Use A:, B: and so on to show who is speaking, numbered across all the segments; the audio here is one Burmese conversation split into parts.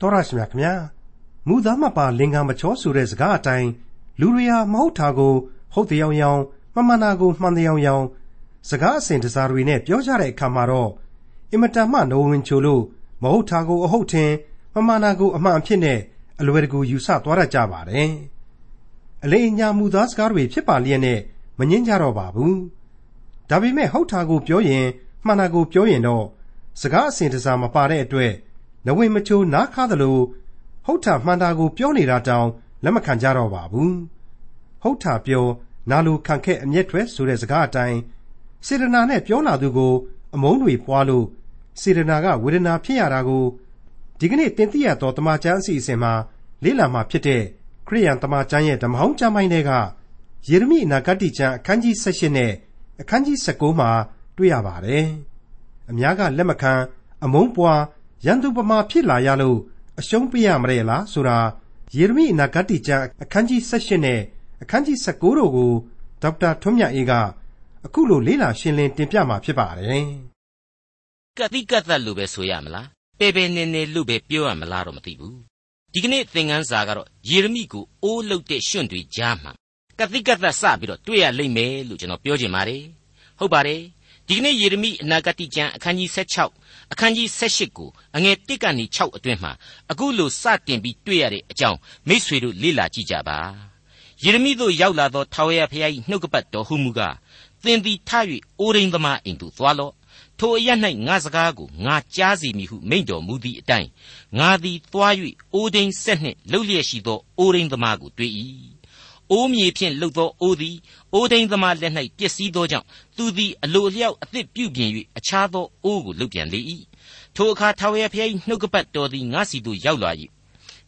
A: တော်ရရှိမြခင်ဗျာမူသားမပါလင်္ကာမချောဆိုတဲ့စကားအတိုင်းလူတွေဟာမဟုတ်တာကို ဟုတ်တရားရောင်မမှန်တာကိုမှန်တရားရောင်စကားအစဉ်တစားတွေနဲ့ပြောကြတဲ့အခါမှာတော့အင်မတန်မှနိုးဝင်ချိုလို့မဟုတ်တာကိုအဟုတ်ထင်မမှန်တာကိုအမှန်အဖြစ်နဲ့အလွယ်တကူယူဆသွားတတ်ကြပါတယ်အလေးအညာမူသားစကားတွေဖြစ်ပါလျက်နဲ့မငင်းကြတော့ပါဘူးဒါပေမဲ့ဟုတ်တာကိုပြောရင်မှန်တာကိုပြောရင်တော့စကားအစဉ်တစားမပါတဲ့အတွက် နဝင်မချိုနားခါသလိုဟုတ်တာမှန်တာကိုပြောနေတာတောင်လက်မခံကြတော့ပါဘူးဟုတ်တာပြောနာလိုခံခက်အမျက်ထွက်ဆိုတဲ့စကားအတိုင်းစေတနာနဲ့ပြောလာသူကို အမုန်းတွေပွားလို့စေတနာကဝေဒနာဖြစ်ရတာကိုဒီကနေ့တင်ပြရတော့တမချန်းအစီအစဉ်မှာလေ့လာမှာဖြစ်တဲ့ခရိယန်တမချန်းရဲ့ဓမ္မဟောင်းကျမ်းပိုင်းတွေကယေရမိအနာဂတ်ကျမ်းအခန်းကြီး18နဲ့အခန်းကြီး19မှာတွေ့ရပါတယ်။အများကလက်မခံအမုန်းပွား ရန်သူပမာဖြစ်လာရလို့အရှုံးပေးရမလဲလားဆိုတာယေရမိအနာဂတ်ကျမ်းအခန်းကြီး18နဲ့အခန်းကြီး19တို့ကိုဒေါက်တာထွန်းမြတ်အေးကအခုလိုလေ့လာရှင်းလင်းတင်ပြมาဖြစ်ပါတယ်။
B: ကတိကတ်သက်လို့ပဲဆိုရမလား။ပေပေနေနေလို့ပဲပြောရမလားတော့မသိဘူး။ဒီကနေ့သင်ခန်းစာကတော့ယေရမိကိုအိုးလုတ်တဲ့ရှင်တွေကြားမှာကတိကတ်သက်စပြီးတော့တွေ့ရလိမ့်မယ်လို့ကျွန်တော်ပြောချင်ပါတယ်။ဟုတ်ပါတယ်။ ဒီကနေ့ယေရမိအနာဂတ်ကျမ်းအခန်းကြီး16အခန်းကြီး78ကိုအငယ်1ကနေ6အတွင်းမှာအခုလိုစတင်ပြီးတွေ့ရတဲ့အကြောင်းမိษွေတို့လေ့လာကြည့်ကြပါယေရမိတို့ရောက်လာသောထာဝရဘုရား၏နှုတ်ကပတ်တော်ဟုမူကားသင်သည်ထ၍အိုရင်းသမားအိမ်သို့သွားလော့ထိုအရ၌ငါစကားကိုငါကြားစီမည်ဟုမိန့်တော်မူသည့်အတိုင်းငါသည်သွား၍အိုဒိန်ဆက်နှင့်လှုပ်လျက်ရှိသောအိုရင်းသမားကိုတွေ့၏ အိုးမြေဖြင့်လှုပ်သောအိုးသည်အိုးဒိန်သမားလက်၌ပျက်စီးသောကြောင့်သူသည်အလိုအလျောက်အသစ်ပြုပြင်၍အခြားသောအိုးကိုလှုပ်ပြန်လေ၏ထိုအခါထာဝရဘုရား၏နှုတ်ကပတ်တော်သည်ငါစီသို့ရောက်လာ၏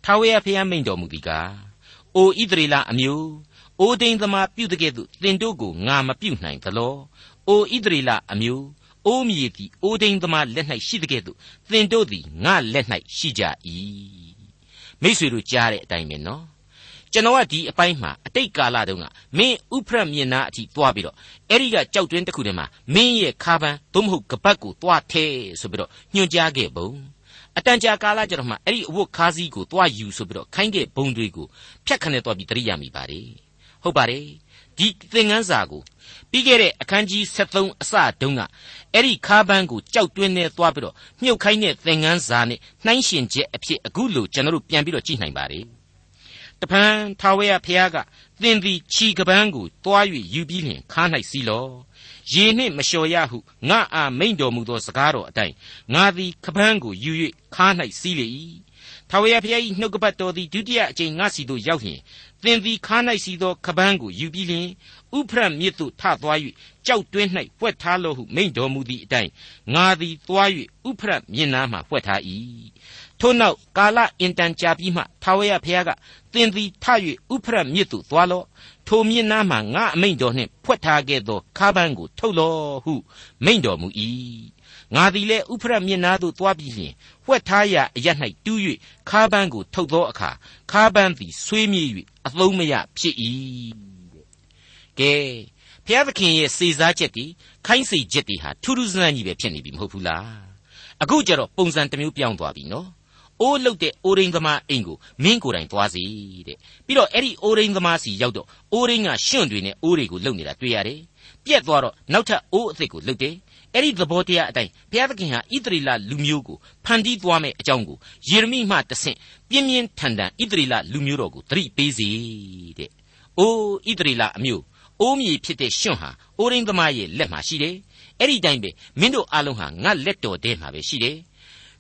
B: ထာဝရဘုရားမိန့်တော်မူသည်ကားအိုဣသရေလအမျိုးအိုဒိန်သမားပြုတကဲ့သို့သင်တို့ကိုငါမပြုနိုင်သလောအိုဣသရေလအမျိုးအိုးမြေသည်အိုဒိန်သမားလက်၌ရှိတကဲ့သို့သင်တို့သည်ငါလက်၌ရှိကြ၏မိษွေတို့ကြားတဲ့အတိုင်းပဲနော် ကျွန်တော်ကဒီအပိုင်းမှာအတိတ်ကာလတုန်းကမင်းဥဖရတ်မြင်နာအထိသွားပြီးတော့အဲ့ဒီကကြောက်တွင်းတစ်ခုထဲမှာမင်းရဲ့ခါပန်းသို့မဟုတ်ကပတ်ကိုသွားထဲဆိုပြီးတော့ညွှန်ကြားခဲ့ပုံအတန်ကြာကာလကျတော့မှအဲ့ဒီအဝတ်ခါးစည်းကိုသွားယူဆိုပြီးတော့ခိုင်းခဲ့ဘုံတွေကိုဖြတ်ခနဲ့သွားပြီးတရိယာမိပါတယ်ဟုတ်ပါတယ်ဒီသင်ငန်းစာကိုပြီးခဲ့တဲ့အခန်းကြီး73အစတုန်းကအဲ့ဒီခါပန်းကိုကြောက်တွင်းနဲ့သွားပြီးတော့မြုပ်ခိုင်းတဲ့သင်ငန်းစာနဲ့နှိုင်းရှင်ချက်အဖြစ်အခုလို့ကျွန်တော်တို့ပြန်ပြီးတော့ကြည့်နိုင်ပါတယ် တပန်းထာဝရဘုရားကသင်သည်ခြီကပန်းကိုတွား၍ယူပြီးလျှင်ခါ၌စီလောရေနှင့်မလျှော်ရဟုငါအာမိန်တော်မူသောစကားတော်အတိုင်းငါသည်ကပန်းကိုယူ၍ခါ၌စီးလေ၏ထာဝရဘုရား၏နှုတ်ကပတ်တော်သည်ဒုတိယအကြိမ်ငါစီသို့ရောက်လျှင်သင်သည်ခါ၌စီသောကပန်းကိုယူပြီးလျှင်ဥဖရတ်မြစ်သို့ထသွား၍ကြောက်တွင်း၌ဖွက်ထားလော့ဟုမိန်တော်မူသည့်အတိုင်းငါသည်သွား၍ဥဖရတ်မြစ်နားမှဖွက်ထား၏ ထို့နောက်ကာလအင်တန်ကြာပြီးမှထာဝရဘုရားကသင်သည်ထ၍ဥဖရတ်မြစ်သို့သွားလော့ထိုမြစ်နားမှာငါအမိန်တော်နှင့်ဖွက်ထားခဲ့သောခါးပန်းကိုထုတ်လော့ဟုမိန်တော်မူ၏ငါသည်လည်းဥဖရတ်မြစ်နားသို့သွားပြီးလျှင်ဖွက်ထားရာအရ၌တူး၍ခါးပန်းကိုထုတ်သောအခါခါးပန်းသည်ဆွေးမြေ့၍အသုံးမရဖြစ်၏ကဲဘုရားသခင်ရဲ့စေစားချက်တွေခိုင်းစေချက်တွေဟာထူးထူးဆန်းဆန်းကြီးပဲဖြစ်နေပြီမဟုတ်ဘူးလားအခုကျတော့ပုံစံတစ်မျိုးပြောင်းသွားပြီနော် အိုးလုတ်တဲ့အိုးရင်းသမားအိမ်ကိုမင်းကိုယ်တိုင်သွားစီတဲ့ပြီးတော့အဲ့ဒီအိုးရင်းသမားစီရောက်တော့အိုးရင်းကရှွန့်တွေနဲ့အိုးတွေကိုလုတ်နေတာတွေ့ရတယ်ပြက်သွားတော့နောက်ထပ်အိုးအစ်စ်ကိုလုတ်တယ်အဲ့ဒီသဘောတရားအတိုင်းဘုရားသခင်ဟာဣသရေလလူမျိုးကိုဖန်တီးသွားမယ်အကြောင်းကိုယေရမိမှတဆင့်ပြင်းပြင်းထန်ထန်ဣသရေလလူမျိုးတော်ကိုသတိပေးစေတဲ့။အိုးဣသရေလအမျိုးအိုးမြေဖြစ်တဲ့ရှင်ဟာအိုးရင်းသမားရဲ့လက်မှာရှိတယ်။အဲ့ဒီတိုင်းပဲမင်းတို့အလုံးဟာငါလက်တော်ထဲမှာပဲရှိတယ်။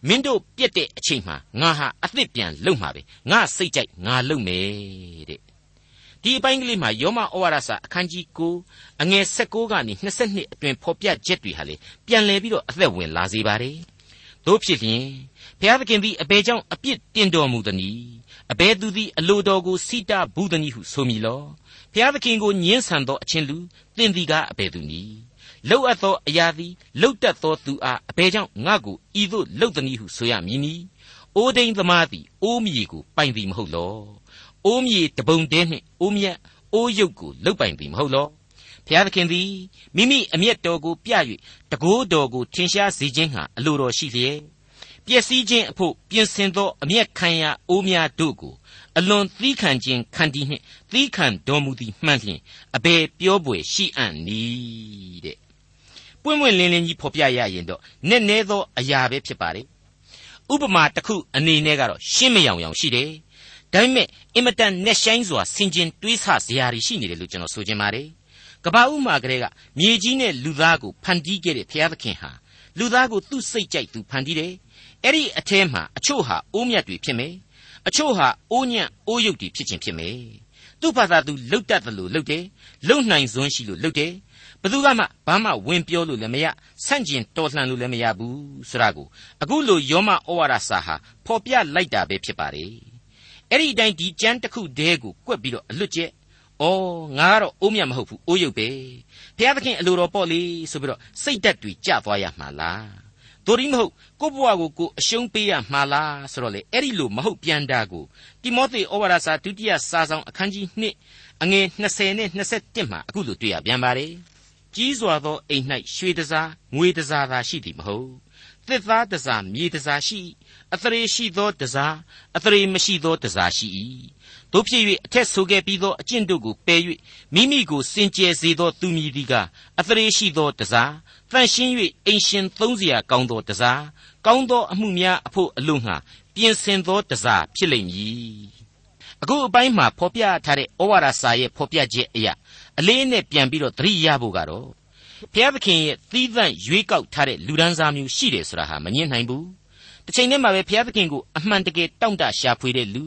B: မင်းတို့ပြက်တဲ့အချိန်မှာငါဟာအသစ်ပြန်လုံမှာပဲငါစိတ်ကြိုက်ငါလုံမယ်တဲ့ဒီအပိုင်းကလေးမှာယောမဩဝါဒစာအခန်းကြီး9အငယ်16ကနေ22အတွင်ဖော်ပြချက်တွေဟာလေပြန်လည်ပြီးတော့အသက်ဝင်လာစေပါတယ်။တို့ဖြစ်လျင်ဘုရားသခင်သည်အဘယ်ကြောင့်အပြစ်တင်တော်မူသနည်းအဘယ်သူသည်အလိုတော်ကိုစိတဘူးသနည်းဟုဆိုမိလောဘုရားသခင်ကိုညှင်းဆန်သောအချင်းလူသင်သည်ကားအဘယ်သူနည်း လှုပ်အပ်သောအရာသည်လှုပ်တတ်သောသူအားအဘယ်ကြောင့်ငါ့ကိုဤသို့လှုပ်သနည်းဟုဆိုရမည်နီအိုးဒိန်သမားသည်အိုးမြေကိုပိုင်သည်မဟုတ်လောအိုးမြေတပုံတဲနှင့်အိုးမြတ်အိုးရုပ်ကိုလုတ်ပိုင်သည်မဟုတ်လောဘုရားသခင်သည်မိမိအမျက်တော်ကိုပြ၍တကိုးတော်ကိုထင်ရှားစေခြင်းဟာအလိုတော်ရှိလျက်ပပျက်စီးခြင်းအဖို့ပြင်ဆင်သောအမျက်ခံရအိုးများတို့ကိုအလွန်သီးခံခြင်းခံတီးနှင့်သီးခံတော်မူသည်မှန်လျင်အဘယ်ပြောပွေရှိအံ့နည်းတဲ့ ပွင့်ပွင့်လင်းလင်းကြီးဖော်ပြရရင်တော့နက်နဲသောအရာပဲဖြစ်ပါတယ်ဥပမာတစ်ခုအနေနဲ့ကတော့ရှင်းမယောင်ယောင်ရှိတယ်ဒါပေမဲ့အင်မတန်နဲ့ဆိုင်စွာဆင်ခြင်တွေးဆစရာတွေရှိနေတယ်လို့ကျွန်တော်ဆိုချင်ပါတယ်ကဘာဥမာကလေးကမြေကြီးနဲ့လူသားကိုဖန်တီးခဲ့တဲ့ဘုရားသခင်ဟာလူသားကိုသူ့စိတ်ကြိုက်သူဖန်တီးတယ်အဲ့ဒီအထဲမှာအချို့ဟာအိုးမြတ်တွေဖြစ်မယ်အချို့ဟာအိုးညံ့အိုးရုပ်တွေဖြစ်ခြင်းဖြစ်မယ်သူ့ဘာသာသူလှုပ်တတ်တယ်လို့လှုပ်တယ်လှုပ်နိုင်စွမ်းရှိလို့လှုပ်တယ် ဘသူကမှဘာမှဝင်ပြောလို့လည်းမရဆန့်ကျင်တော်လှန်လို့လည်းမရဘူးဆိုတာကိုအခုလိုယောမဩဝါဒစာဟာဖော်ပြလိုက်တာပဲဖြစ်ပါတယ်အဲ့ဒီအတိုင်းဒီကျမ်းတစ်ခုတည်းကိုကွက်ပြီးတော့အလွတ်ကျက်ဩငါကတော့အိုးမြတ်မဟုတ်ဘူးအိုးရုပ်ပဲဘုရားသခင်အလိုတော်ပေါ့လေဆိုပြီးတော့စိတ်ဓာတ်တွေကြသွားရမှာလားတို့ရီမဟုတ်ကိုယ့်ဘဝကိုကိုယ်အရှုံးပေးရမှာလားဆိုတော့လေအဲ့ဒီလိုမဟုတ်ပြန်တာကိုတိမောသေဩဝါဒစာဒုတိယစာဆောင်အခန်းကြီး2အငယ်20နဲ့21မှာအခုလိုတွေ့ရပြန်ပါတယ် ကြီးစွာသောအိမ်၌ရွှေတစားငွေတစားသာရှိသည်မဟုတ်သစ်သားတစားမြေတစားရှိအသရေရှိသောတစားအသရေမရှိသောတစားရှိ၏တို့ဖြစ်၍အထက်ဆိုခဲ့ပြီးသောအကျင့်တို့ကိုပယ်၍မိမိကိုစင်ကြယ်စေသောသူမည်သည်ကအသရေရှိသောတစားတန်ရှင်း၍အိမ်ရှင်သုံးစရာကောင်းသောတစားကောင်းသောအမှုများအဖို့အလို့ငှာပြင်ဆင်သောတစားဖြစ်လိမ့်မည် အခုအပိုင်းမှာဖော်ပြထားတဲ့ဩဝါဒစာရဲ့ဖော်ပြချက်အရာအလေးနဲ့ပြန်ပြီးတော့သတိရဖို့ကတော့ဘုရားသခင်ရဲ့သီးသန့်ရွေးကောက်ထားတဲ့လူဒန်းစားမျိုးရှိတယ်ဆိုတာဟာမငြင်းနိုင်ဘူးတစ်ချိန်တည်းမှာပဲဘုရားသခင်ကိုအမှန်တကယ်တောင့်တရှာဖွေတဲ့လူ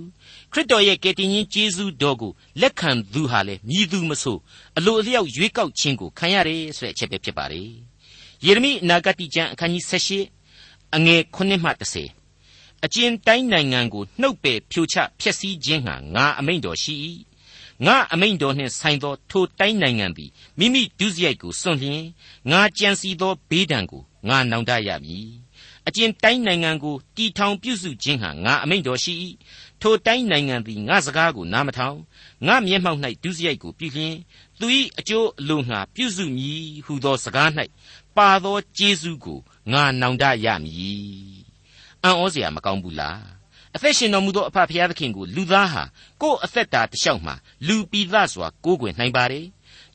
B: ခရစ်တော်ရဲ့ကယ်တင်ရှင်ယေရှုတော်ကိုလက်ခံသူဟာလေမြည်သူမဆိုအလိုအလျောက်ရွေးကောက်ခြင်းကိုခံရတယ်ဆိုတဲ့အချက်ပဲဖြစ်ပါတယ်ယေရမိအနာဂတ်ကျမ်းအခန်းကြီး78အငယ်9မှ10 အကျဉ်တိုင်းနိုင်ငံကိုနှုတ်ပယ်ဖြိုချဖျက်ဆီးခြင်းဟာငါအမိန့်တော်ရှိ၏ငါအမိန့်တော်နှင့်ဆိုင်သောထိုတိုင်းနိုင်ငံသည်မိမိဒုစရိုက်ကိုစွန့်လျင်ငါကြံစီသောဘေးဒဏ်ကိုငါနောင်တရမည်အကျဉ်တိုင်းနိုင်ငံကိုတီထောင်ပြုစုခြင်းဟာငါအမိန့်တော်ရှိ၏ထိုတိုင်းနိုင်ငံသည်ငါစကားကိုနားမထောင်ငါမျက်မှောက်၌ဒုစရိုက်ကိုပြုလျင်သူ၏အကျိုးအလိုငှာပြုစုမည်ဟုသောစကား၌ပါသောကျေးဇူးကိုငါနောင်တရမည် အံ့ဩစရာမကောင်းဘူးလားအသက်ရှင်တော်မူသောအဖဖခင်သခင်ကိုလူသားဟာကိုယ်အသက်တာတစ်လျှောက်မှာလူပီသစွာကိုးကွယ်နိုင်ပါတယ်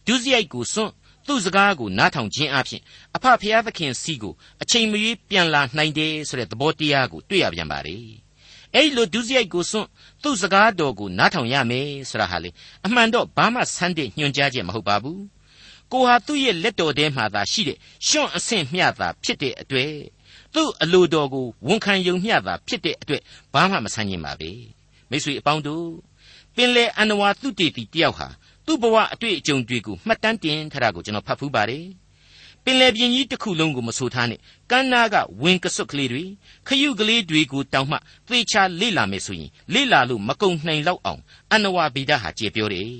B: ဒုစရိုက်ကိုစွန့်သူ့စကားကိုနားထောင်ခြင်းအပြင်အဖဖခင်သခင်စီကိုအချိန်မရွေးပြန်လာနိုင်တယ်ဆိုတဲ့သဘောတရားကိုတွေ့ရပြန်ပါတယ်အဲ့လိုဒုစရိုက်ကိုစွန့်သူ့စကားတော်ကိုနားထောင်ရမယ်ဆိုတာဟာလေအမှန်တော့ဘာမှဆန်းတဲ့ညွှန်ကြားချက်မဟုတ်ပါဘူးကိုဟာသူ့ရဲ့လက်တော်ထဲမှာသာရှိတဲ့ရှွန့်အဆင့်မျှသာဖြစ်တဲ့အတွက် သူ့အလိုတော်ကိုဝန်ခံယုံမျှသာဖြစ်တဲ့အတွက်ဘာမှမဆန်းကျင်ပါပဲမိတ်ဆွေအပေါင်းတို့ပင်လေအန္နဝါသူတေတီတယောက်ဟာသူ့ဘဝအတွေ့အကြုံတွေကိုမှတ်တမ်းတင်ထားတာကိုကျွန်တော်ဖတ်ဖူးပါတယ်ပင်လေပြင်းကြီးတစ်ခုလုံးကိုမဆိုထားနဲ့ကမ်းနားကဝင်ကစွတ်ကလေးတွေခရုကလေးတွေကိုတောင်မှသေချာလေ့လာမယ်ဆိုရင်လေ့လာလို့မကုံနိုင်လောက်အောင်အန္နဝါဗိဒဟာကျေပြောတယ်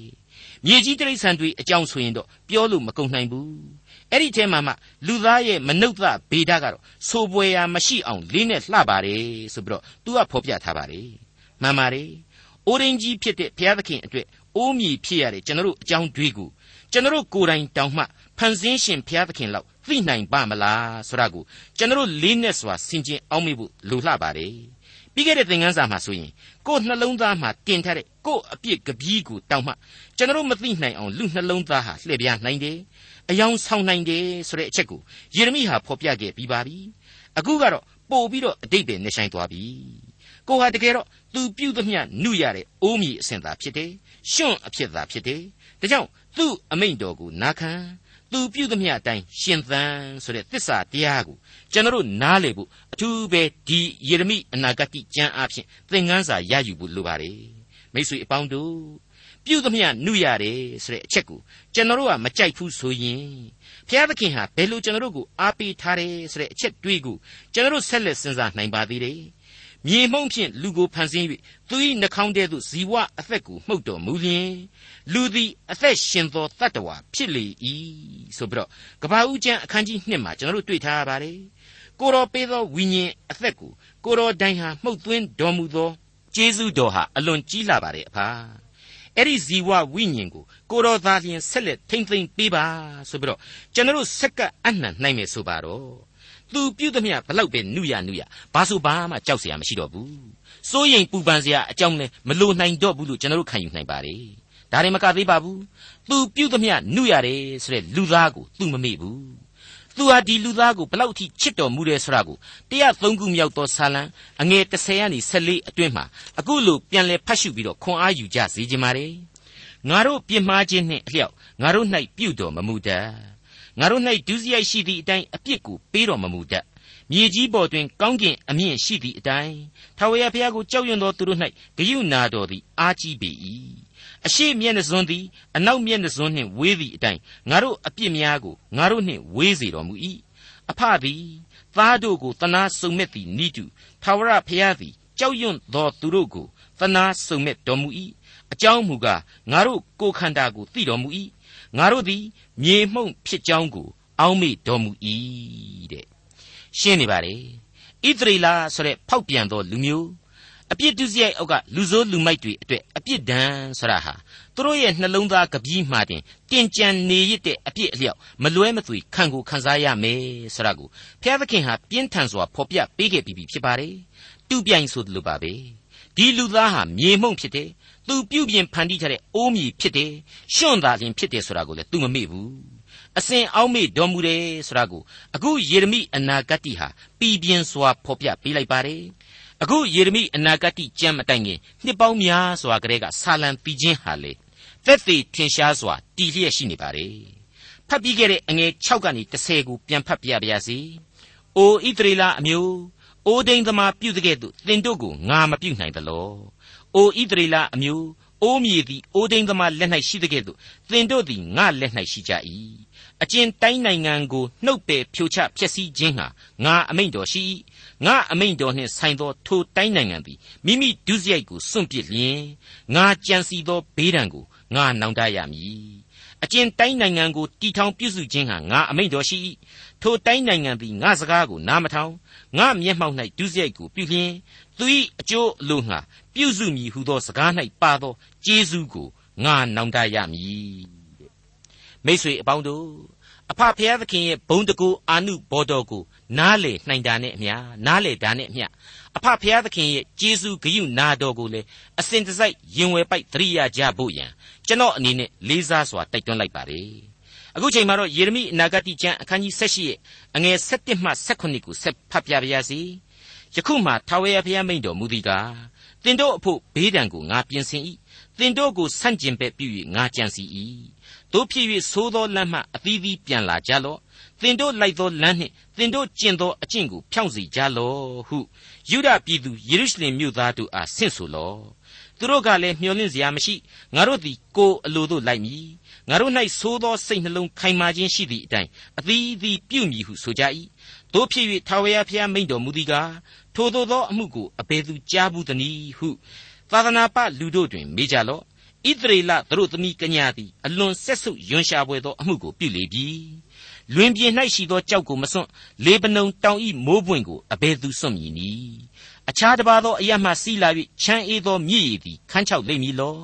B: မြေကြီးတိရစ္ဆာန်တွေအကြောင်းဆိုရင်တော့ပြောလို့မကုံနိုင်ဘူး အဲ့ဒီထဲမှာမှလူသားရဲ့မနှုတ်သဗေဒကတော့စိုးပွေရာမရှိအောင်လေးနဲ့လှပါတယ်ဆိုပြီးတော့သူကဖော်ပြထားပါတယ်မှန်ပါတယ်အိုရင်ကြီးဖြစ်တဲ့ဘုရားသခင်အတွက်အိုးမြည်ဖြစ်ရတဲ့ကျွန်တော်တို့အကြောင်းတွေကိုကျွန်တော်တို့ကိုယ်တိုင်တောင်မှဖန်ဆင်းရှင်ဘုရားသခင်လောက်သိနိုင်ပါမလားဆိုတာကိုကျွန်တော်တို့လေးနဲ့စွာဆင်ခြင်အောင်မိဖို့လိုလှပါတယ် ပြီးခဲ့တဲ့သင်ခန်းစာမှာဆိုရင်ကိုယ်နှလုံးသားမှာတင်ထားတဲ့ကိုယ်အပြစ်ကပီးကိုတောင်မှကျွန်တော်မသိနိုင်အောင်လူနှလုံးသားဟာလှည့်ပြားနိုင်တယ်အယောင်ဆောင်နိုင်တယ်ဆိုတဲ့အချက်ကိုယေရမိဟာဖော်ပြခဲ့ပြီးပါပြီအခုကတော့ပို့ပြီးတော့အတိတ်ပဲနေဆိုင်သွားပြီကိုဟာတကယ်တော့သူပြုသမျှနှုရတဲ့အိုးမီအစဉ်သာဖြစ်တယ်ရှွန့်အဖြစ်သာဖြစ်တယ်ဒါကြောင့်သူ့အမိန့်တော်ကိုနာခံ သူပြုသမျှအတိုင်းရှင်သန်ဆိုတဲ့သစ္စာတရားကိုကျွန်တော်တို့နားလည်ဖို့အထူးပဲဒီယေရမိအနာဂတ်ကျမ်းအဖြစ်သင်ခန်းစာရယူဖို့လိုပါတယ်မိတ်ဆွေအပေါင်းတို့ပြုသမျှနှုရတယ်ဆိုတဲ့အချက်ကိုကျွန်တော်တို့ကမကြိုက်ဘူးဆိုရင်ဘုရားသခင်ဟာဘယ်လိုကျွန်တော်တို့ကိုအားပေးထားတယ်ဆိုတဲ့အချက်တွေးကိုကျွန်တော်တို့ဆက်လက်စဉ်းစားနိုင်ပါသေးတယ် မြေမှုန့်ဖြင့်လူကိုဖန်ဆင်း၍သူ၏နှာခေါင်းထဲသို့ဇီဝအသက်ကိုမှုတ်တော်မူလျင်လူသည်အသက်ရှင်သောတတ္တဝါဖြစ်လေ၏ဆိုပြီးတော့ကဘာဦးကျမ်းအခန်းကြီး1မှာကျွန်တော်တို့တွေ့ထားရပါတယ်ကိုတော်ပေးသောဝိညာဉ်အသက်ကိုကိုတော်တိုင်ဟာမှုတ်သွင်းတော်မူသောကျေးဇူးတော်ဟာအလွန်ကြီးလာပါတယ်အဖာအဲ့ဒီဇီဝဝိညာဉ်ကိုကိုတော်သားလျင်ဆက်လက်ထိမ့်သိမ့်ပေးပါဆိုပြီးတော့ကျွန်တော်တို့ဆက်ကပ်အနှံ့နိုင်မယ်ဆိုပါတော့ဒ သူပြုသမျှဘလောက်ပဲနှုရနှုရဘာဆိုဘာမှကြောက်เสียမရှိတော့ဘူးစိုးရင်ပူပန်เสียအကြောင်းလဲမလိုနိုင်တော့ဘူးလို့ကျွန်တော်တို့ခံယူနိုင်ပါတယ်ဒါရင်မကသေးပါဘူးသူပြုသမျှနှုရတယ်ဆိုတဲ့လူသားကိုသူမမေ့ဘူးသူဟာဒီလူသားကိုဘလောက်ထိချစ်တော်မူတယ်ဆိုတာကို103ခုမြောက်သောဆာလံအငယ်30ကနေ14အတွင်းမှာအခုလိုပြန်လဲဖတ်ရှုပြီးတော့ခွန်အားယူကြစေခြင်းပါတယ်ငါတို့ပြစ်မှားခြင်းနှင့်အလျောက်ငါတို့၌ပြုတော်မမူတတ် ငါတို့၌ဒုစရိုက်ရှိသည့်အတိုင်းအပြစ်ကိုပေးတော်မမူတတ်မြေကြီးပေါ်တွင်ကောင်းကင်အမြင့်ရှိသည့်အတိုင်းထာဝရဘုရားကိုကြောက်ရွံ့သောသူတို့၌ဂယုနာတော်သည်အားကြီးပေ၏အရှိမျက်နှစွန်းသည်အနောက်မျက်နှစွန်းနှင့်ဝေးသည့်အတိုင်းငါတို့အပြစ်များကိုငါတို့နှင့်ဝေးစေတော်မူ၏အဖသည်သားတို့ကိုတနာစုံမဲ့သည်နိတုထာဝရဘုရားသည်ကြောက်ရွံ့သောသူတို့ကိုတနာစုံမဲ့တော်မူ၏အကြောင်းမူကားငါတို့ကိုယ်ခန္ဓာကိုသိတော်မူ၏ ငါတို့သည် မြေမှုန့်ဖြစ်ကြောင်းကို အောက်မေ့တော်မူ၏တဲ့ရှင်းနေပါလေဣသရေလဆိုတဲ့ဖောက်ပြန်သောလူမျိုးအပြစ်ဒုစရိုက်အောက်ကလူဆိုးလူမိုက်တွေအတွက်အပြစ်ဒဏ်ဆိုတာဟာသူတို့ရဲ့နှလုံးသားကပီးမှတင်တင်ကြံနေရတဲ့အပြစ်အလျောက်မလွဲမသွေခံကိုခံစားရမယ်ဆိုတာကိုဘုရားသခင်ဟာပြင်းထန်စွာဖော်ပြပေးခဲ့ပြီးပြီဖြစ်ပါတယ်တူပြိုင်ဆိုသလိုပါပဲဒီလူသားဟာမြေမှုန့်ဖြစ်တယ် သူပြုပြင်ဖန်တီးထားတဲ့အိုးမြေဖြစ်တယ်ရှွန့်သာလင်ဖြစ်တယ်ဆိုတာကိုလည်းသူမမေ့ဘူးအစဉ်အောက်မေ့တော်မူတယ်ဆိုတာကိုအခုယေရမိအနာဂတ်ဟာပြည်ပြင်းစွာဖော်ပြပေးလိုက်ပါတယ်အခုယေရမိအနာဂတ်ကြံမတိုင်ခင်နှစ်ပေါင်းများစွာကတည်းကဆာလံတီးခြင်းဟာလေသက်သေထင်ရှားစွာတည်လျက်ရှိနေပါတယ်ဖတ်ပြီးခဲ့တဲ့အငယ်6ကနေ10ကိုပြန်ဖတ်ပြပါရစေ။အိုဣသရေလအမျိုးအိုဒိန်သမားပြုတဲ့ကဲ့သို့သင်တို့ကိုငါမပြုနိုင်သလော။ အိုဣသရေလအမျိုးအိုးမြေသည်အိုဒိန်သမားလက်၌ရှိတဲ့ကဲ့သို့သင်တို့သည်ငါလက်၌ရှိကြ၏။အကျဉ်တိုင်းနိုင်ငံကိုနှုတ်ပယ်ဖြိုချဖျက်ဆီးခြင်းဟာငါအမိန့်တော်ရှိ၏ငါအမိန့်တော်နှင့်ဆိုင်သောထိုတိုင်းနိုင်ငံသည်မိမိဒုစရိုက်ကိုစွန့်ပစ်လျင်ငါကြံစီသောဘေးဒဏ်ကိုငါနောင်တရမည်အကျဉ်တိုင်းနိုင်ငံကိုတီထောင်ပြုစုခြင်းဟာငါအမိန့်တော်ရှိ၏ ထိုတိုင်းနိုင်ငံသည်ငါစကားကိုနားမထောင်ငါမျက်မှောက်၌ဒုစရိုက်ကိုပြုလျင်သူ၏အကျိုးအလိုငှာပြုစုမည်ဟုသောစကား၌ပါသောကျေးဇူးကိုငါနောင်တရမည်မိတ်ဆွေအပေါင်းတို့အဖဖျားသခင်ရဲ့ဘုံတကူအာနုဘောတော်ကိုနားလေနိုင်တာနဲ့အမျှနားလေတာနဲ့အမျှအဖဖျားသခင်ရဲ့ကျေးဇူးဂရုနာတော်ကိုလေအစဉ်တစိုက်ရင်ဝယ်ပိုက်သတိရကြဖို့ရန်ကျွန်တော်အနေနဲ့လေးစားစွာတိုက်တွန်းလိုက်ပါတယ် အခုချိန်မှာတော့ယေရမိအနာဂတိကျမ်းအခန်းကြီး7ရဲ့အငယ်7မှ8ကိုဆက်ဖတ်ပြပါရစေယခုမှထာဝရဘုရားမိန့်တော်မူသည်ကားတင်တို့အဖို့ဘေးဒဏ်ကိုငါပြင်ဆင်၏တင်တို့ကိုဆန့်ကျင်ဘက်ပြု၍ငါကြံစီ၏တို့ဖြစ်၍သိုးသောလမ်းမှအသီးသီးပြန်လာကြလော့သင်တို့လိုက်သောလမ်းနှင့်သင်တို့ကျင့်သောအကျင့်ကိုဖြောင့်စေကြလော့ဟုယုဒပြည်သူယေရုရှလင်မြို့သားတို့အားဆင့်ဆိုလော့သူတို့ကလည်းမျှော်လင့်စရာမရှိငါတို့သည်ကိုယ်အလိုတို့လိုက်မည် ငါတို့၌သိုးသောစိတ်နှလုံးခိုင်မာခြင်းရှိသည့်အတိုင်းအသီးသီးပြုမည်ဟုဆိုကြ၏တို့ဖြစ်၍ထာဝရဘုရားမိန့်တော်မူသည်ကားထိုသို့သောအမှုကိုအဘယ်သူကြားဘူးသနည်းဟုသာသနာပလူတို့တွင်မေးကြလော့ဣသရေလသူတို့သမီးကညာသည်အလွန်ဆက်ဆုပ်ယွန်ရှာပွေသောအမှုကိုပြုလေပြီလွင်ပြင်၌ရှိသောကြောက်ကိုမစွန့်လေပနုံတောင်ဤမိုးပွင့်ကိုအဘယ်သူစွန့်မည်နည်းအခြားတစ်ပါးသောအရမှစီးလာ၍ချမ်းအေးသောမြည်ရည်သည်ခန်းချောက်လိမ့်မည်လော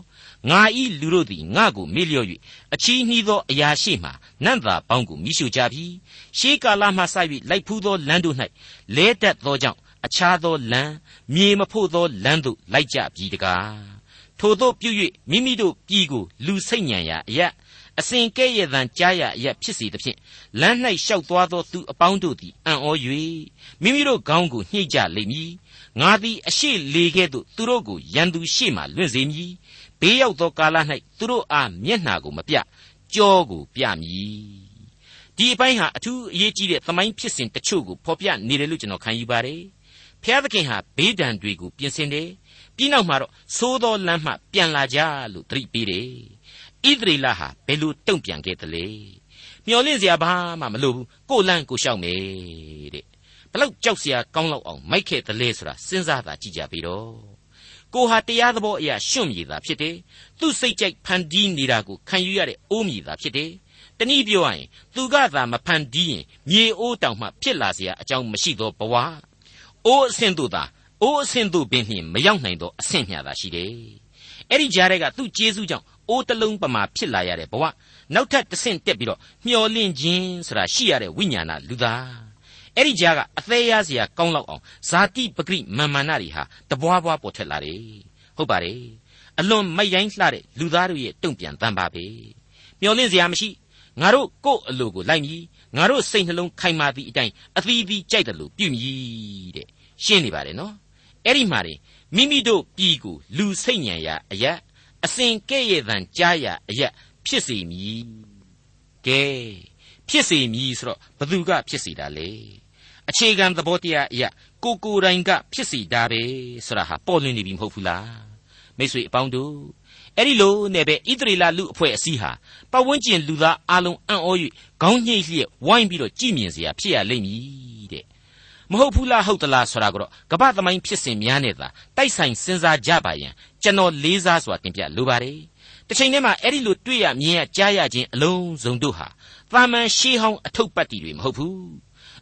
B: ငါဤလူတို့သည်ငါကိုမေ့လျော့၍အချီးနှီးသောအရာရှိမှနန့်သာပေါင်းကိုမိရှုကြပြီရှေးကာလမှစ၍လိုက်ဖူးသောလမ်းတို့၌လဲတက်သောကြောင့်အခြားသောလမ်းမြေမဖို့သောလမ်းသို့လိုက်ကြပြီတကားထို့သောပြု၍မိမိတို့ပြည်ကိုလူစိတ်ညံရာအရာအစဉ်ကဲ့ရဲ့သံကြားရအရာဖြစ်စေသဖြင့်လမ်း၌လျှောက်သွားသောသူအပေါင်းတို့သည်အံ့ဩ၍မိမိတို့ခေါင်းကိုညှိကြလိမ့်မည်ငါသည်အရှိလေကဲ့သို့သူတို့ကိုရန်သူရှေ့မှလွင့်စေမည် ဘေးရောက်သောကာလ၌သူတို့အားမျက်နှာကိုမပြကြောကိုပြမည်ဒီအပိုင်းဟာအထူးအရေးကြီးတဲ့သမိုင်းဖြစ်စဉ်တချို့ကိုဖော်ပြနေတယ်လို့ကျွန်တော်ခံယူပါတယ်ဖျားသခင်ဟာဘေးဒဏ်တွေကိုပြင်ဆင်တယ်ပြီးနောက်မှာတော့သိုးသောလမ်းမှပြန်လာကြလို့သတိပေးတယ်ဣသရေလဟာဘယ်လိုတုံ့ပြန်ခဲ့သလဲမျော်လင့်စရာဘာမှမလိုဘူးကိုလန့်ကိုရှောက်မယ်တဲ့ဘလောက်ကြောက်စရာကောင်းလောက်အောင်မိုက်ခဲ့သလဲဆိုတာစဉ်းစားသာကြည့်ကြပြီတော့ ကိုဟာတရားသဘောအရာရှွန့်မြေသာဖြစ်တယ်သူ့စိတ်ကြိုက်ဖန်တီးနေတာကိုခံယူရတဲ့အိုးမြေသာဖြစ်တယ်တနည်းပြောရရင်သူကသာမဖန်တီးရင်မြေအိုးတောင်မှဖြစ်လာเสียအကြောင်းမရှိသောဘဝအိုးအဆင့်တို့သာအိုးအဆင့်တို့ပင်နှင့်မရောက်နိုင်သောအဆင့်မျှသာရှိတယ်အဲ့ဒီကြားထဲကသူ့ကျေးဇူးကြောင့်အိုးတလုံးပမာဖြစ်လာရတဲ့ဘဝနောက်ထပ်တစ်ဆင့်တက်ပြီးတော့မျောလင့်ခြင်းဆိုတာရှိရတဲ့ဝိညာဏလူသား အဲ့ဒီကြားကအသေးရစရာကောင်းလောက်အောင်ဇာတိပဂရိမာမာနတွေဟာတပွားပွားပေါ်ထွက်လာတယ်ဟုတ်ပါတယ်အလွန်မိုက်ရိုင်းလှတဲ့လူသားတို့ရဲ့တုံ့ပြန်တမ်းပါပဲမျောလင့်စရာမရှိငါတို့ကို့အလိုကိုလိုက်မည်ငါတို့စိတ်နှလုံးခိုင်မာသည့်အတိုင်းအသီးသီးကြိုက်တယ်လို့ပြုမည်တဲ့ရှင်းနေပါတယ်နော်အဲ့ဒီမှာနေမိမိတို့ပြည်ကိုလူစိတ်ညံရာအရက်အစဉ်ကဲ့ရဲ့တန်ကြားရာအရက်ဖြစ်စေမည်ကဲဖြစ်စေမည်ဆိုတော့ဘသူကဖြစ်စေတာလဲ အခြေခံသဘောတရားအရာကိုကိုယ်တိုင်ကဖြစ်စီတာပဲဆိုတာဟာပေါ်လွင်နေပြီမဟုတ်ဘူးလားမိတ်ဆွေအပေါင်းတို့အဲ့ဒီလိုနဲ့ပဲဣသရေလလူအဖွဲ့အစည်းဟာပတ်ဝန်းကျင်လူသားအလုံးအံ့ဩ၍ခေါင်းညှိလျက်ဝိုင်းပြီးတော့ကြည်မြင်စရာဖြစ်ရလိမ့်မည်တဲ့မဟုတ်ဘူးလားဟုတ်သလားဆိုတာကတော့ကပ္ပသမိုင်းဖြစ်စဉ်များနဲ့သာတိုက်ဆိုင်စဉ်းစားကြပါရင်ကျွန်တော်လေးစားစွာတင်ပြလိုပါတယ်တစ်ချိန်တည်းမှာအဲ့ဒီလိုတွေ့ရမြင်ရကြားရခြင်းအလုံးစုံတို့ဟာတာမန်ရှေးဟောင်းအထုပ်ပတ်တီတွေမဟုတ်ဘူး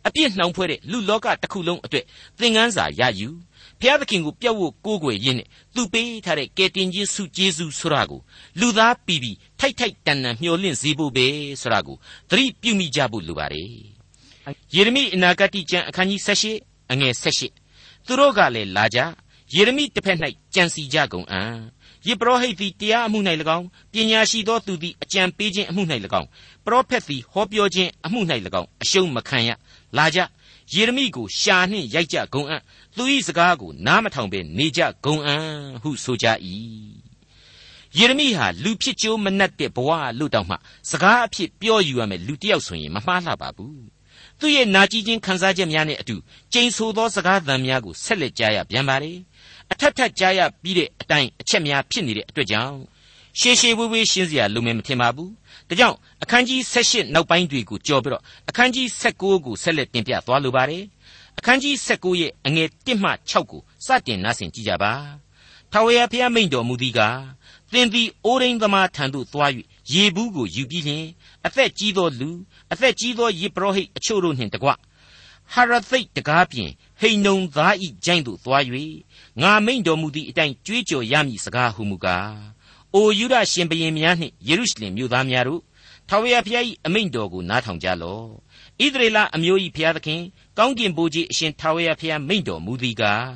B: အပြစ်နှောင်ဖွဲ့တဲ့လူလောကတစ်ခုလုံးအတွက်သင်ခန်းစာရယူဖျားသခင်ကိုပြတ်ဝတ်ကိုးကွယ်ရင်းနဲ့သူပေးထားတဲ့ကယ်တင်ခြင်းစုကျေးဇူးဆိုတာကိုလူသားပီပီထိုက်ထိုက်တန်တန်မျှော်လင့်စေဖို့ပဲဆိုတာကိုသတိပြုမိကြဖို့လိုပါတယ်ယေရမိအနာဂတ်ကျမ်းအခန်းကြီး78အငယ်78သူတို့ကလည်းလာကြယေရမိတစ်ဖက်၌ကြံစီကြကုန်အံ့ယေပရောဟိတ်သည်တရားအမှု၌၎င်းပညာရှိသောသူသည်အကြံပေးခြင်းအမှု၌၎င်းပရောဖက်သည်ဟောပြောခြင်းအမှု၌၎င်းအရှုံးမခံရ လာကြယေရမိကိုရှာနှင့်ရိုက်ကြဂုံအံ့သူ၏စကားကိုနားမထောင်ဘဲနေကြဂုံအံ့ဟုဆိုကြ၏ယေရမိဟာလူဖြစ်ကြိုးမနှက်တဲ့ဘဝလို့တောင်မှစကားအဖြစ်ပြောယူရမယ်လူတစ်ယောက်ဆိုရင်မမှားလှပါဘူးသူ့ရဲ့နာကြည်ခြင်းခံစားချက်များနဲ့အတူကျိန်ဆိုသောစကားသံများကိုဆက်လက်ကြားရပြန်ပါလေအထက်ထက်ကြားရပြီးတဲ့အတိုင်းအချက်များဖြစ်နေတဲ့အတွက်ကြောင့် ရှေးရှေးဝေးဝေးရှင်းစရာလိုမယ်မထင်ပါဘူးဒါကြောင့်အခန်းကြီး78နောက်ပိုင်းတွေကိုကြော်ပြီးတော့အခန်းကြီး79ကိုဆက်လက်တင်ပြသွားလိုပါတယ်အခန်းကြီး79ရဲ့အငယ်1မှ6ကိုစတင်နားဆင်ကြည့်ကြပါထာဝရဘုရားမိန့်တော်မူသီးကားသင်သည်အိုးရင်းသမားထံသို့သွား၍ရေဘူးကိုယူပြီးလျှင်အသက်ကြီးသောလူအသက်ကြီးသောယေပရောဟိတ်အချို့တို့နှင့်တကွဟာရသိတ်တကားပြင်ဟိန်နုံသားဤကျိုင်းသို့သွား၍ငါမိန့်တော်မူသည့်အတိုင်းကြွေးကြော်ရမည်စကားဟုမူကား အိုယူဒရှင်ဘရင်များနှင့်ယေရုရှလင်မြို့သားများတို့ထာဝရဘုရား၏အမိန့်တော်ကိုနားထောင်ကြလော့ဣသရေလအမျိုး၏ဘုရားသခင်ကောင်းကင်ဘိုးကြီးအရှင်ထာဝရဘုရားမိန့်တော်မူသည်ကား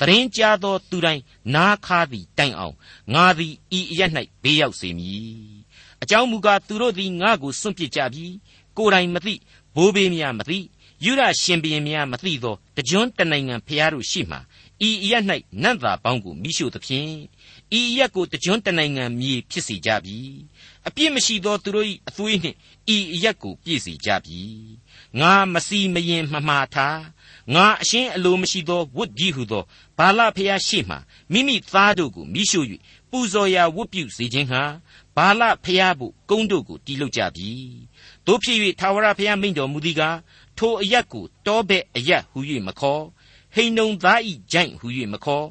B: တရင်ကြားသောသူတိုင်းနားခါသည်တိုင်အောင်ငါသည်ဤအရ၌ဘေးရောက်စေမည်အကြောင်းမူကားသူတို့သည်ငါကိုစွန့်ပစ်ကြပြီကိုယ်တိုင်မသိဘိုးဘေးများမသိယူရရှင်ဘရင်များမသိသောတကြွတနိုင်ငံဖျားတို့ရှိမှ ဤအရ၌နတ်သားပေါင်းကိုမိရှို့သဖြင့်ဤအရက်ကိုတကြွတနိုင်ငံမြေဖြစ်စေကြပြီအပြစ်မရှိသောသူတို့၏အသွေးနှင့်ဤအရက်ကိုပြည့်စေကြပြီငါမစီမရင်မမှားထားငါအရှင်းအလိုမရှိသောဝတ်ကြီးဟုသောဘာလဖျားရှိမှမိမိသားတို့ကိုမိရှို့၍ပူဇော်ရာဝတ်ပြုစေခြင်းဟာဘာလဖျားဖို့ကုန်းတို့ကိုတီးလုပ်ကြပြီတို့ဖြစ်၍ထာဝရဘုရားမိန့်တော်မူသည်ကားထိုအရက်ကိုတောဘဲ့အရက်ဟု၍မခေါ် ဟိန်ုံသားဤဂျိုင့်ဟု၍မခေါ်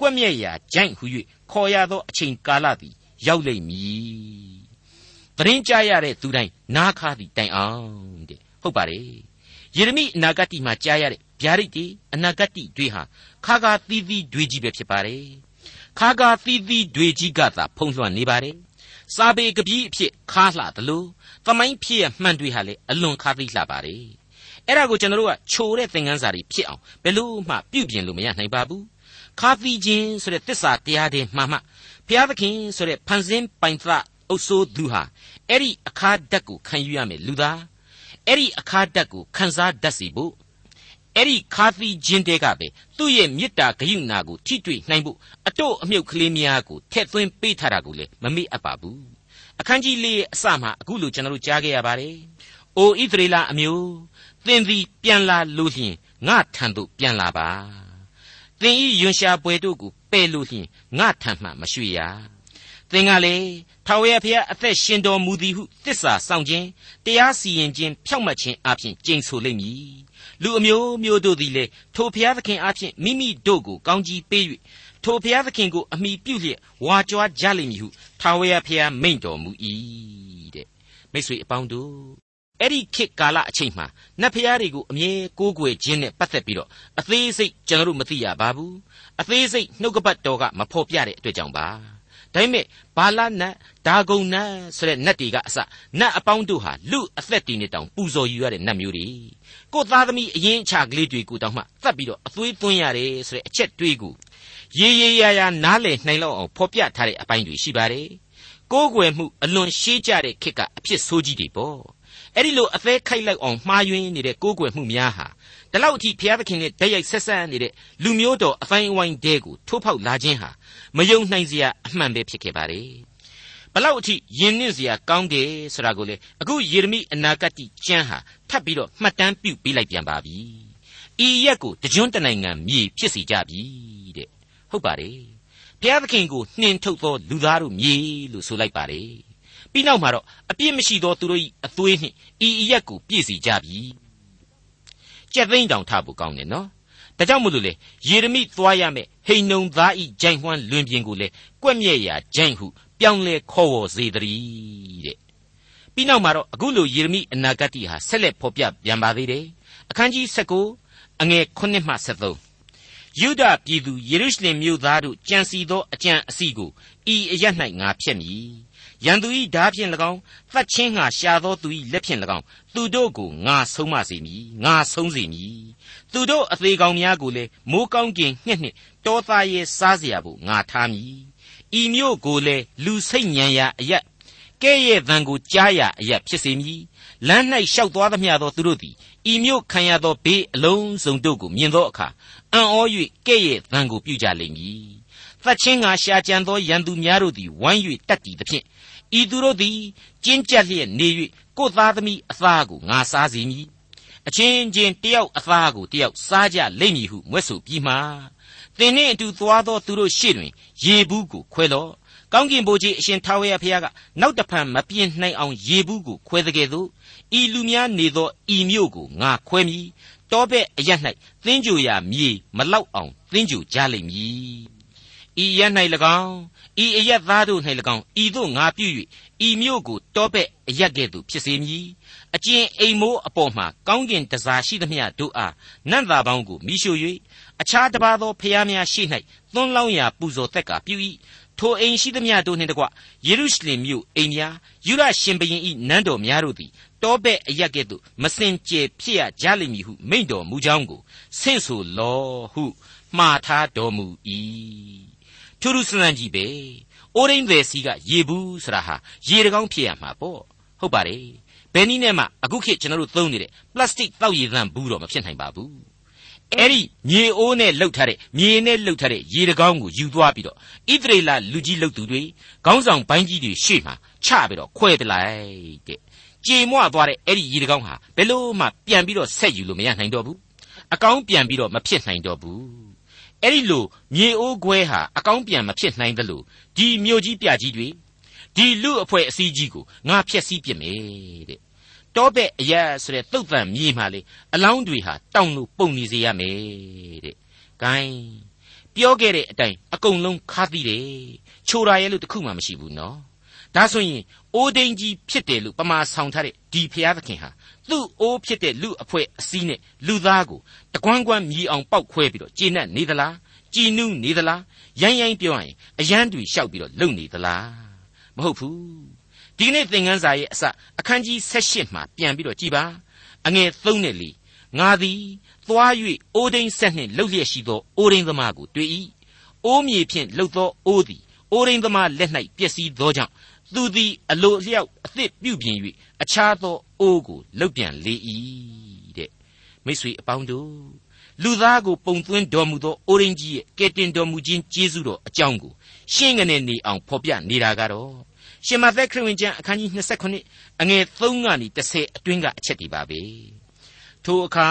B: ကွက်မြက်ရာဂျိုင့်ဟု၍ခေါ်ရသောအချိန်ကာလသည်ရောက်လိမ့်မည်။သတင်းကြားရတဲ့သူတိုင်းနားခါသည်တိုင်အောင်တဲ့ဟုတ်ပါတယ်။ယေရမိအနာဂတ်မှာကြားရတဲ့ဗျာဒိတ်တွေအနာဂတ်တွေဟာခါခါသီးသီးတွေကြီးပဲဖြစ်ပါတယ်။ခါခါသီးသီးတွေကြီးကသာဖုံးလွှမ်းနေပါတယ်။စာပေကပီးအဖြစ်ခါလှတယ်လို့သမိုင်းဖြစ်ရမှန်တွေဟာလေအလွန်ခါသိလှပါတယ်။ အဲ့ဒါကိုကျွန်တော်တို့ကချိုတဲ့သင်ခန်းစာတွေဖြစ်အောင်ဘယ်လို့မှပြုပြင်လို့မရနိုင်ပါဘူးခါသီခြင်းဆိုတဲ့တစ္ဆာတရားတွေမှမှဘုရားသခင်ဆိုတဲ့ဖန်ဆင်းပိုင်သအုပ်ဆိုးသူဟာအဲ့ဒီအခါဓာတ်ကိုခံယူရမယ်လူသားအဲ့ဒီအခါဓာတ်ကိုခံစားတတ်စီဖို့အဲ့ဒီခါသီခြင်းတဲကပဲသူ့ရဲ့မေတ္တာဂရုဏာကိုထိတွေ့နိုင်ဖို့အတော့အမြုပ်ကလေးများကိုထက်သွင်းပေးထားတာကိုလည်းမမေ့အပ်ပါဘူးအခန်းကြီးလေးအစမှာအခုလိုကျွန်တော်တို့ကြားခဲ့ရပါတယ်။အိုဣသရေလအမျိုး သင်သည်ပြန်လာလို့လျှင်ငါထံသို့ပြန်လာပါသင်ဤယွန်ရှာပွဲတို့ကိုပယ်လို့လျှင်ငါထံမှမရွှေ့ရသင်ကလေထာဝရဘုရားအသက်ရှင်တော်မူသည်ဟုသစ္စာဆောင်ခြင်းတရားစီရင်ခြင်းဖြောက်မှတ်ခြင်းအပြင်ကျိန်ဆိုလိမ့်မည်လူအမျိုးမျိုးတို့သည်လေထိုဘုရားသခင်အပြင်မိမိတို့ကိုကောင်းကြီးပေး၍ထိုဘုရားသခင်ကိုအမိပြုလျက်ဝါကြွားကြလိမ့်မည်ဟုထာဝရဘုရားမိန့်တော်မူ၏တဲ့မိတ်ဆွေအပေါင်းတို့ အဲ့ဒီခေတ်ကာလအချိန်မှာနတ်ဖျားတွေကိုအမြဲကိုးကွယ်ခြင်းနဲ့ပတ်သက်ပြီးတော့အသေးစိတ်ကျွန်တော်တို့မသိရပါဘူးအသေးစိတ်နှုတ်ကပတ်တော်ကမဖော်ပြတဲ့အတွက်ကြောင့်ပါဒါပေမဲ့ဘာလနတ်ဒါဂုံနတ်ဆိုတဲ့နတ်တွေကအစနတ်အပေါင်းတို့ဟာလူအသက်တည်နေတောင်ပူဇော်ယူရတဲ့နတ်မျိုးတွေကိုသားသမီးအရင်ချကလေးတွေကိုတောင်မှသတ်ပြီးတော့အသွေးသွင်းရတယ်ဆိုတဲ့အချက်တွေးကိုရေရေရာရာနားလည်နိုင်လောက်အောင်ဖော်ပြထားတဲ့အပိုင်းတွေရှိပါတယ်ကိုးကွယ်မှုအလွန်ရှေးကြတဲ့ခေတ်ကအဖြစ်ဆိုးကြီးတွေပေါ့ အဲ့ဒီလိုအသေးခိုက်လိုက်အောင်မှားယွင်းနေတဲ့ကိုးကွယ်မှုများဟာဒီလောက်အထိဘုရားသခင်နဲ့တည့်ရိုက်ဆက်ဆံနေတဲ့လူမျိုးတော်အတိုင်းအဝိုင်းတဲကိုထိုးဖောက်လာခြင်းဟာမယုံနိုင်စရာအမှန်ပဲဖြစ်ခဲ့ပါတယ်ဘလောက်အထိယဉ်နှင့်စရာကောင်းတယ်ဆိုတာကိုလေအခုယေရမိအနာဂတ်ကျမ်းဟာထပ်ပြီးတော့မှတ်တမ်းပြုပေးလိုက်ပြန်ပါပြီဤရက်ကိုတကြွန်းတနိုင်ငံမြေဖြစ်စီကြပြီတဲ့ဟုတ်ပါတယ်ဘုရားသခင်ကိုနှင်ထုတ်သောလူသားတို့မြေလို့ဆိုလိုက်ပါတယ် ပြီးနောက်မှာတော့အပြစ်မရှိသောသူတို့၏အသွေးနှင့်ဤအရက်ကိုပြည့်စီကြပြီကြက်သိန်းတောင်ထဖို့ကောင်းတယ်နော်ဒါကြောင့်မို့လို့လေယေရမိသွားရမယ်ဟိန်နုံသားဤဂျိုင်ဟွမ်းလွင်ပြင်ကိုလေကွက်မြဲ့ရာဂျိုင်ဟုပြောင်းလဲခေါ်ဝေါ်စေတည်းတဲ့ပြီးနောက်မှာတော့အခုလိုယေရမိအနာဂတ်ဟာဆက်လက်ဖော်ပြပြန်ပါသေးတယ်အခန်းကြီး19အငယ်9မှ73ယုဒပြည်သူယေရုရှလင်မြို့သားတို့ကြံစီသောအကြံအစီကိုဤအရ၌ငါဖျက်မည် ရန်သူ၏ဓာဖြင့်၎င်းသတ်ချင်းငါရှာသောသူ၏လက်ဖြင့်၎င်းသူတို့ကိုငါဆုံးမစေမည်ငါဆုံးစေမည်သူတို့အသေးကောင်များကိုလည်းမိုးကောင်းကင်ငှက်နှင့်တောသားရဲ့စားเสียဖို့ငါထားမည်ဤမြို့ကိုလည်းလူစိတ်ညံရာအရက်ကဲ့ရဲ့သံကိုကြားရာအရက်ဖြစ်စေမည်လမ်း၌ရှောက်သွားသမျှသောသူတို့သည်ဤမြို့ခံရသောဘေးအလုံးစုံတို့ကိုမြင်သောအခါအံ့ဩ၍ကဲ့ရဲ့သံကိုပြုကြလိမ့်မည်သတ်ချင်းငါရှာကြံသောရန်သူများတို့သည်ဝိုင်း၍တက်တည်သဖြင့် ဤသူတို့သည်ကျင်းကြက်လျက်နေ၍ကိုယ်သားသမီးအသားကိုငါစားစီမည်အချင်းချင်းတယောက်အသားကိုတယောက်စားကြလိမ့်မည်ဟုမွဲ့ဆိုပြီးမှသင်နှင့်အတူသွားသောသူတို့ရှေ့တွင်ရေဘူးကိုခွဲလော့ကောင်းကင်ဘိုးကြီးအရှင်ထာဝရဘုရားကနောက်တဖန်မပြင်းနိုင်အောင်ရေဘူးကိုခွဲတဲ့ကဲ့သို့ဤလူများနေသောဤမြို့ကိုငါခွဲမည်တောဘက်အရ၌သင်ကြူရာမြေမလောက်အောင်သင်ကြူကြလိမ့်မည်ဤရ၌၎င်း ဤအရက်သားတို့၌၎င်းဤသို့ငါပြု၍ဤမြို့ကိုတောဘက်အရက်ကဲ့သို့ဖြစ်စေမည်အကျဉ်အိမ်မိုးအပေါ်မှာကောင်းကင်တစားရှိသမျှတို့အားနတ်သားပေါင်းကိုမိရှု၍အခြားတစ်ပါးသောဖျားများရှိ၌သွန်းလောင်းရာပူဇော်သက်ကာပြု၏ထိုအိမ်ရှိသမျှတို့နှင့်တကွယေရုရှလင်မြို့အိမ်များယူရရှင်ဘရင်၏နန်းတော်များတို့သည်တောဘက်အရက်ကဲ့သို့မစင်ကြယ်ဖြစ်ရကြလိမ့်မည်ဟုမိန့်တော်မူကြောင်းကိုဆင့်ဆိုလောဟုမှားထားတော်မူ၏ ထူးထူးဆန်းဆန်းကြီးပဲအိုးရင်းသည်စီကရေဘူးဆိုတာဟာရေတကောင်းဖြစ်ရမှာပေါ့ဟုတ်ပါတယ်ဘယ်နည်းနဲ့မှအခုခေတ်ကျွန်တော်တို့သုံးနေတဲ့ပလတ်စတစ်တောက်ရည်သန့်ဘူးတော့မဖြစ်နိုင်ပါဘူးအဲ့ဒီမြေအိုးနဲ့လှုပ်ထားတဲ့မြေနဲ့လှုပ်ထားတဲ့ရေတကောင်းကိုယူသွားပြီးတော့ဣသရေလလူကြီးလှုပ်သူတွေခေါင်းဆောင်ပိုင်းကြီးတွေရှေ့မှာချပြီးတော့ခွဲပလိုက်တဲ့ကြေမွသွားတဲ့အဲ့ဒီရေတကောင်းဟာဘယ်လို့မှပြန်ပြီးတော့ဆက်ယူလို့မရနိုင်တော့ဘူးအကောင်းပြန်ပြီးတော့မဖြစ်နိုင်တော့ဘူး အဲ့ဒီလိုမြေအိုးခွဲဟာအကောင်းပြန်မဖြစ်နိုင်သလိုဒီမြို့ကြီးပြကြီးတွေဒီလူအဖွဲ့အစည်းကြီးကိုငါဖျက်ဆီးပစ်မယ်တဲ့တောပဲ့အရာဆိုတဲ့သုတ်တန်မြေမှာလေအလောင်းတွေဟာတောင်လို့ပုံနေစေရမယ်တဲ့ဂိုင်းပြောခဲ့တဲ့အတိုင်းအကုန်လုံးခါသီးတယ်ချိုရာရဲလို့တခုမှမရှိဘူးနော်ဒါဆိုရင်အိုးဒိန်ကြီးဖြစ်တယ်လို့ပမာဆောင်ထားတဲ့ဒီဖျားသခင်ဟာ သူ့အိုးဖြစ်တဲ့လူအဖွဲ့အစည်းနဲ့လူသားကိုတကွမ်းကွမ်းမြည်အောင်ပောက်ခွဲပြီးတော့ကျေနပ်နေသလားကြည်နူးနေသလားရိုင်းရိုင်းပြောရရင်အယမ်းတွေလျှောက်ပြီးတော့လုံနေသလားမဟုတ်ဘူးဒီနေ့သင်ခန်းစာရဲ့အစအခန်းကြီး78မှာပြန်ပြီးတော့ကြည်ပါအငယ်3နဲ့လေငါသည်သွား၍အိုးဒိန်ဆက်နှင့်လှုပ်လျက်ရှိသောအိုးဒိန်သမားကိုတွေ့၏အိုးမြေဖြင့်လှုပ်သောအိုးသည်အိုးဒိန်သမားလက်၌ပျက်စီးသောကြောင့်သူသည်အလိုအလျောက်အသစ်ပြုပြင်၍အခြားသော အိုးကိုလှုပ်ပြန်လေ၏တဲ့မိတ်ဆွေအပေါင်းတို့လူသားကိုပုံသွင်းတော်မူသောအိုရင်းကြီးရဲ့ကယ်တင်တော်မူခြင်းကျေးဇူးတော်အကြောင်းကိုရှင်းကနေနေအောင်ဖော်ပြနေတာကတော့ရှင်မသက်ခရစ်ဝင်ကျမ်းအခန်းကြီး29အငယ်3ကနေ10အတွင်းကအချက်တွေပါပဲထိုအခါ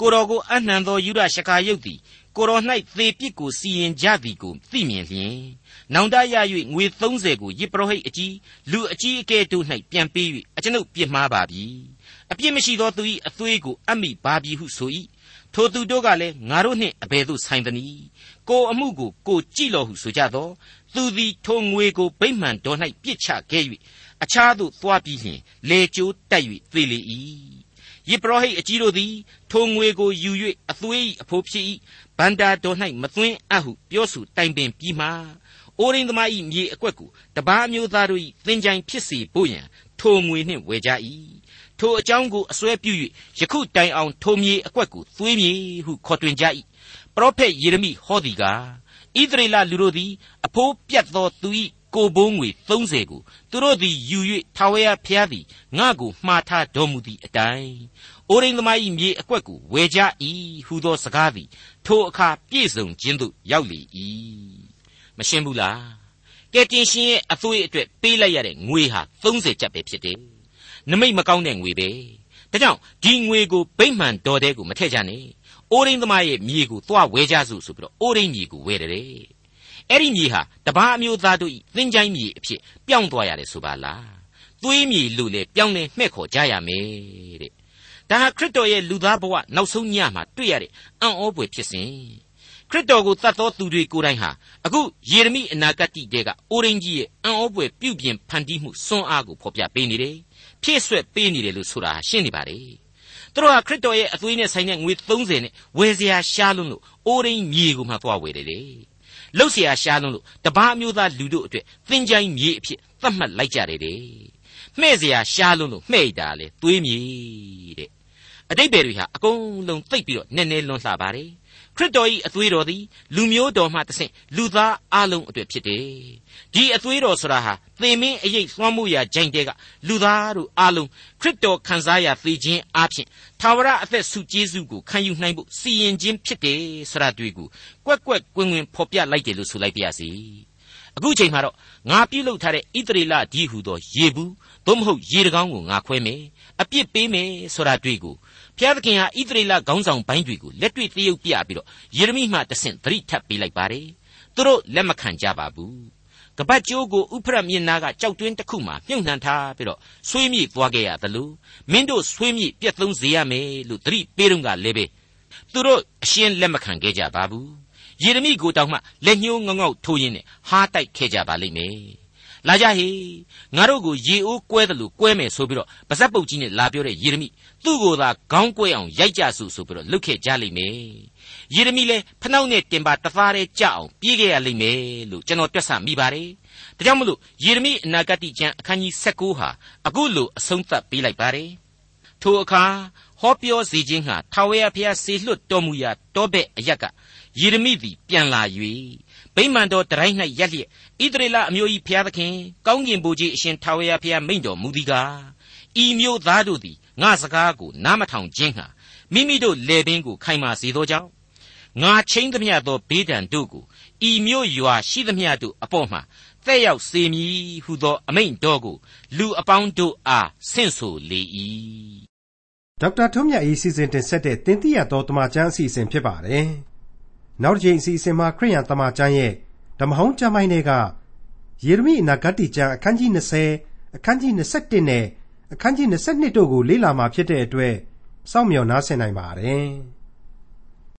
B: ကိုတော်ကိုအနှံသောယူရရှကာယုတ်သည်ကိုတော်၌သေပြစ်ကိုစီရင်ကြသည်ကိုသိမြင်လျင် နောင်တရ၍ငွေ30ကိုယစ်ပရောဟိတ်အကြီးလူအကြီးအကဲတို့၌ပြန်ပေး၍အကျွန်ုပ်ပြစ်မှားပါပြီအပြစ်မရှိသောသူ၏အသွေးကိုအမိပါပြီဟုဆို၏ထိုသူတို့ကလည်းငါတို့နှင့်အဘယ်သို့ဆိုင်သနည်းကိုအမှုကိုကိုကြည့်တော်ဟုဆိုကြသောသူသည်ထိုငွေကိုဗိမ္မာန်တော်၌ပြစ်ချခဲ့၍အခြားသို့သွားပြီးလျှင်လေကျိုးတက်၍သေလေ၏ယေဘရဟိတ်အကြီးတို့သည်ထိုငွေကိုယူ၍အသွေးအဖိုးဖြစ်၏ဗန္တာတော်၌မသွင်းအပ်ဟုပြောဆိုတိုင်ပင်ပြီးမှ အိုရင်းသမားဤမြေအကွက်ကိုတပားမျိုးသားတို့ဤသင်္ချိုင်းဖြစ်စေဖို့ရန်ထိုငွေနှင့်ဝယ်ကြ၏ထိုအကြောင်းကိုအစွဲပြု၍ယခုတိုင်အောင်ထိုမြေအကွက်ကိုသွေးမြေဟုခေါ်တွင်ကြ၏ပရောဖက်ယေရမိဟောသည်ကားဣသရေလလူတို့သည်အဖိုးပြတ်သောသူ၏ကိုဘိုးငွေ30ကိုသူတို့သည်ယူ၍ထာဝရဘုရားသည်ငါ့ကိုမှားထားတော်မူသည့်အတိုင်းအိုရင်းသမား၏မြေအကွက်ကိုဝယ်ကြ၏ဟူသောစကားသည်ထိုအခါပြည့်စုံခြင်းသို့ရောက်လေ၏ မရှင်းဘူးလားကဲတင်ရှင်ရဲ့အသွေးအတွက်ပေးလိုက်ရတဲ့ငွေဟာ30ကျပ်ပဲဖြစ်တယ်နမိတ်မကောင်းတဲ့ငွေပဲဒါကြောင့်ဒီငွေကိုဗိမ့်မှန်တော်တဲ့ကိုမထည့်ကြနဲ့အိုရင်းသမားရဲ့မြေကိုသွားဝယ်ကြစို့ဆိုပြီးတော့အိုရင်းမြေကိုဝယ်တယ်အဲ့ဒီမြေဟာတပားအမျိုးသားတို့ဤသင်္ချိုင်းမြေအဖြစ်ပြောင်းသွားရတယ်ဆိုပါလားသွေးမြေလို့လေပြောင်းလဲမှဲ့ခေါ်ကြရမယ်တဲ့ဒါဟာခရစ်တော်ရဲ့လူသားဘဝနောက်ဆုံးညမှာတွေ့ရတဲ့အံ့ဩဖွယ်ဖြစ်စဉ် ခရစ်တော်ကိုတတ်သောသူတွေကိုယ်တိုင်ဟာအခုယေရမိအနာဂတ်တိတဲကအိုရင်းကြီးရဲ့အံ့ဩဖွယ်ပြုပြင်ဖန်တီးမှုစွမ်းအားကိုဖော်ပြပေးနေတယ်ဖြည့်ဆွက်ပေးနေတယ်လို့ဆိုတာရှင်းနေပါတယ်သူတို့ဟာခရစ်တော်ရဲ့အသွေးနဲ့ဆိုင်တဲ့ငွေ30နဲ့ဝယ်စရာရှားလွန်းလို့အိုရင်းမြေကိုမှသွားဝယ်တယ်လှုပ်เสียရှားလုံးလို့တပားမျိုးသားလူတို့အတွက်သင်ချိုင်းမြေအဖြစ်သတ်မှတ်လိုက်ကြတယ်တဲ့မှဲ့เสียရှားလုံးလို့မှဲ့တာလေသွေးမြေတဲ့အတိတ်ဘယ်တွေဟာအကုန်လုံးသိပ်ပြီးတော့နည်းနည်းလွန်လှပါတယ် ခရစ်တော်၏အသွေးတော်သည်လူမျိုးတော်မှတဆင့်လူသားအလုံးအတွက်ဖြစ်တယ်။ဒီအသွေးတော်ဆိုတာဟာသေမင်းအရေးသွမ်းမှုရာဂျိုင်တဲကလူသားတို့အလုံးခရစ်တော်ခံစားရသေခြင်းအပြင်သာဝရအသက်ဆုကျေးဇူးကိုခံယူနိုင်ဖို့စီရင်ခြင်းဖြစ်တယ်ဆိုတာတွေ့ကိုကွက်ကွက်ကွင်းကွင်းဖော်ပြလိုက်တယ်လို့ဆိုလိုက်ပါရစေ။အခုချိန်မှာတော့ငါပြုတ်လုထားတဲ့ဣသရေလဒီဟုသောရေဘူးသို့မဟုတ်ရေတကောင်းကိုငါခွဲမယ်အပြစ်ပေးမယ်ဆိုတာတွေ့ကို ဖျားသခင်ဟာဣသရေလခေါင်းဆောင်ပိုင်းတွေကိုလက်တွေ့တရုပ်ပြပြီးတော့ယေရမိမှတဆင့်သတိထပ်ပေးလိုက်ပါတယ်သူတို့လက်မခံကြပါဘူးကပတ်ကျိုးကိုဥဖရတ်မြင်နာကကြောက်တွင်းတစ်ခုမှမြုပ်နှံထားပြီးတော့ဆွေးမြေ့သွားခဲ့ရသလိုမင်းတို့ဆွေးမြေ့ပြက်သုံးစေရမယ်လို့သတိပေးတော့ကလည်းပဲသူတို့အရှင်းလက်မခံခဲ့ကြပါဘူးယေရမိကိုတောင်မှလက်ညှိုးငေါငေါထိုးရင်းနဲ့ဟားတိုက်ခဲ့ကြပါလိမ့်မယ် လာကြဟေငါတို့ကိုရေအိုးကွဲတယ်လို့ကွဲမယ်ဆိုပြီးတော့ပါဇက်ပုတ်ကြီးနဲ့လာပြောတဲ့ယေရမိသူ့ကိုယ်သာခေါင်းကွဲအောင်ရိုက်ကြစုဆိုပြီးတော့လှုပ်ခဲ့ကြလိမ့်မယ်ယေရမိလည်းဖနှောက်နဲ့တင်ပါတသားတည်းကြအောင်ပြေးခဲ့ရလိမ့်မယ်လို့ကျွန်တော်တွက်ဆမိပါတယ်ဒါကြောင့်မလို့ယေရမိအနာဂတ်ကျမ်းအခန်းကြီး16ဟာအခုလိုအဆုံးသတ်ပေးလိုက်ပါတယ်ထိုအခါဟောပြောစီခြင်းဟာထာဝရဘုရားစေလွှတ်တော်မူရာတောဘက်အရက်ကယေရမိသည်ပြန်လာ၍ ဗိမာန်တော်တရိုင်း၌ရက်လျက်ဣသရေလအမျိုး၏ဘုရားသခင်ကောင်းကင်ဘုရားအရှင်ထာဝရဘုရားမိန့်တော်မူသည်ကားဤမျိုးသားတို့သည်ငါစကားကိုနားမထောင်ခြင်းဟာမိမိတို့လေပင်ကိုခိုင်မာစေသောကြောင့်ငါချင်းသမျှသောဘေးဒဏ်တို့ကိုဤမျိုးရွာရှိသမျှတို့အပေါ်မှာတဲ့ရောက်စေမည်ဟုသောအမိန့်တော်ကိုလူအပေါင်းတို့အားဆင့်ဆိုလေ၏
A: ဒေါက်တာထွန်းမြတ်၏စီစဉ်တင်ဆက်တဲ့တင်ပြတော်တမချန်းအစီအစဉ်ဖြစ်ပါတယ် နောက်တစ်ချိန်အစီအစဉ်မှာခရိယန်တမန်ကျမ်းရဲ့ဓမ္မဟောင်းကျမ်းပိုင်းတွေကယေရမိအနာဂတ်ကျမ်းအခန်းကြီး20အခန်းကြီး21နဲ့အခန်းကြီး22တို့ကိုလေ့လာမှာဖြစ်တဲ့အတွက်စောင့်မျှော်နားဆင်နိုင်ပါတယ်။